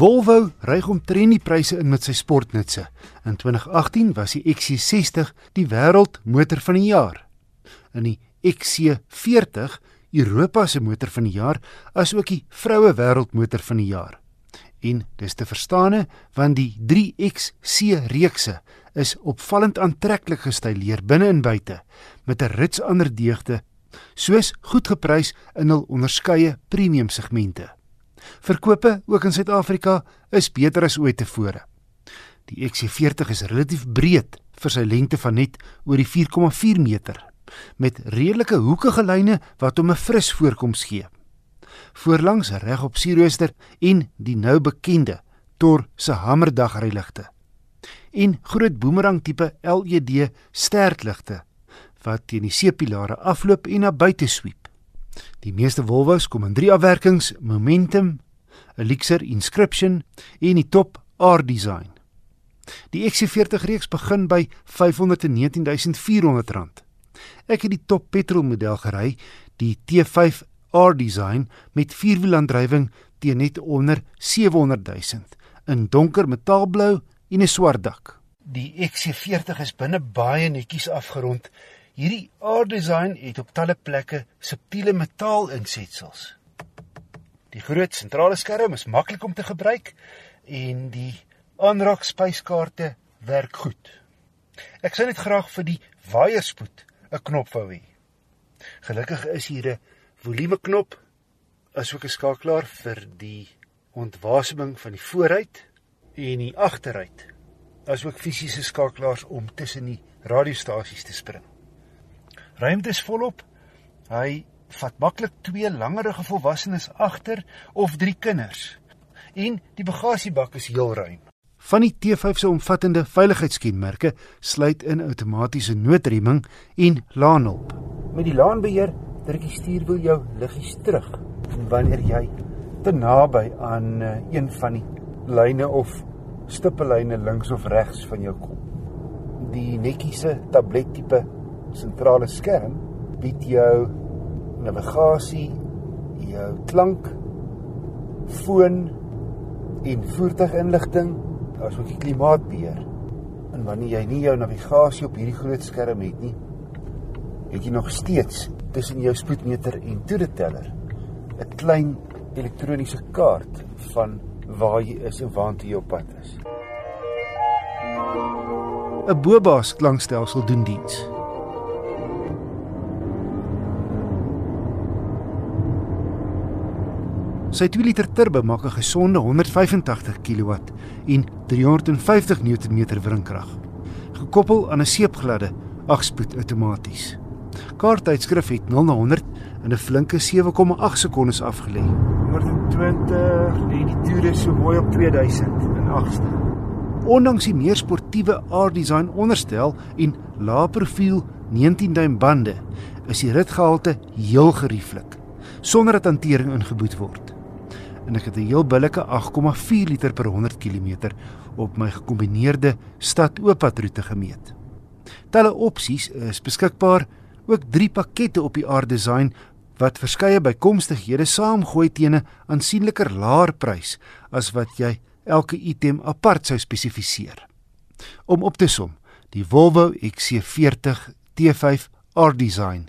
Volvo ry omtrent die pryse in met sy sportnutse. In 2018 was die XC60 die wêreldmotor van die jaar. In die XC40 Europa se motor van die jaar, asook die vroue wêreldmotor van die jaar. En dis te verstaane want die 3XC reekse is opvallend aantreklik gestyleer binne en buite met 'n rits ander deugde soos goed geprys in hul onderskeie premium segmente. Verkope ook in Suid-Afrika is beter as ooit tevore. Die XC40 is relatief breed vir sy lengte van net oor die 4,4 meter met redelike hoekige lyne wat hom 'n fris voorkoms gee. Voorlangs reg op sierrooster en die nou bekende Tor se hamerdagryligte. En groot boomerang tipe LED sterkligte wat teen die seepilare afloop en na buite sweep. Die meeste Volvo's kom in drie afwerkings: Momentum, Elixir Inscription en die top R design. Die XC40 reeks begin by R519400. Ek het die top petrol model gery, die T5 R design met vierwielaandrywing teen net onder 700 000 in donker metaalblou en 'n swart dak. Die XC40 is binne baie netjies afgerond Hierdie R-design het op talle plekke subtiele metaalinsetsels. Die groot sentrale skerm is maklik om te gebruik en die aanraak spyskaarte werk goed. Ek sou net graag vir die waaierspoed 'n knop wou hê. Gelukkig is hier 'n volumeknop asook 'n skakelaar vir die ontwaseming van die vooruit en die agteruit. Asook fisiese skakelaars om tussen die radiostasies te spring. Ruimte is volop. Hy vat maklik twee langerige volwassenes agter of drie kinders. En die bagasiebak is heel ruim. Van die T5 se omvattende veiligheidskenmerke sluit in outomatiese noodremming en laanhulp. Met die laanbeheer druk die stuurwiel jou liggies terug wanneer jy te naby aan uh, een van die lyne of stippellyne links of regs van jou kom. Die netjiese tablettipe sentrale skerm bied jou navigasie, jou klank, foon en voertuiginligting asook die klimaatbeheer. En wanneer jy nie jou navigasie op hierdie groot skerm het nie, het jy nog steeds tussen jou spoedmeter en toereteller 'n klein elektroniese kaart van waar jy is en waartoe jy op pad is. 'n Boba's klankstelsel doen diens. Sy 2 liter turbo maak 'n gesonde 185 kW en 350 Nm wrinkrag, gekoppel aan 'n seepgladde 8-spoed outomaties. Kaarttydskrif het 0 na 100 in 'n flinke 7,8 sekondes afgelê. 120 en die toere so mooi op 2000 in 8ste. Ondanks die meer sportiewe R-design onderstel en lae profiel 19 duim bande, is die ritgehalte heel gerieflik sonder dat hantering ingeboet word en ek het 'n heel billike 8,4 liter per 100 km op my gekombineerde stad-oopadroete gemeet. Talle opsies is beskikbaar, ook 3 pakkette op die aarddesign wat verskeie bykomstighede saamgooi teen 'n aansienliker laer prys as wat jy elke item apart sou spesifiseer. Om op te som, die Volvo XC40 T5 R-design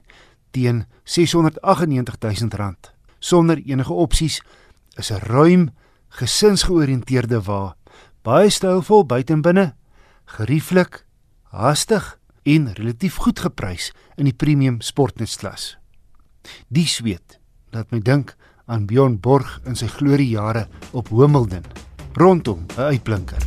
teen R698 000 sonder enige opsies is 'n ruim, gesinsgeoriënteerde wa, baie stylvol buite en binne, gerieflik, haastig en relatief goed geprys in die premium sportnutklas. Die sweet laat my dink aan Bjorn Borg in sy gloriejare op Homelden, rondom 'n uitblinker.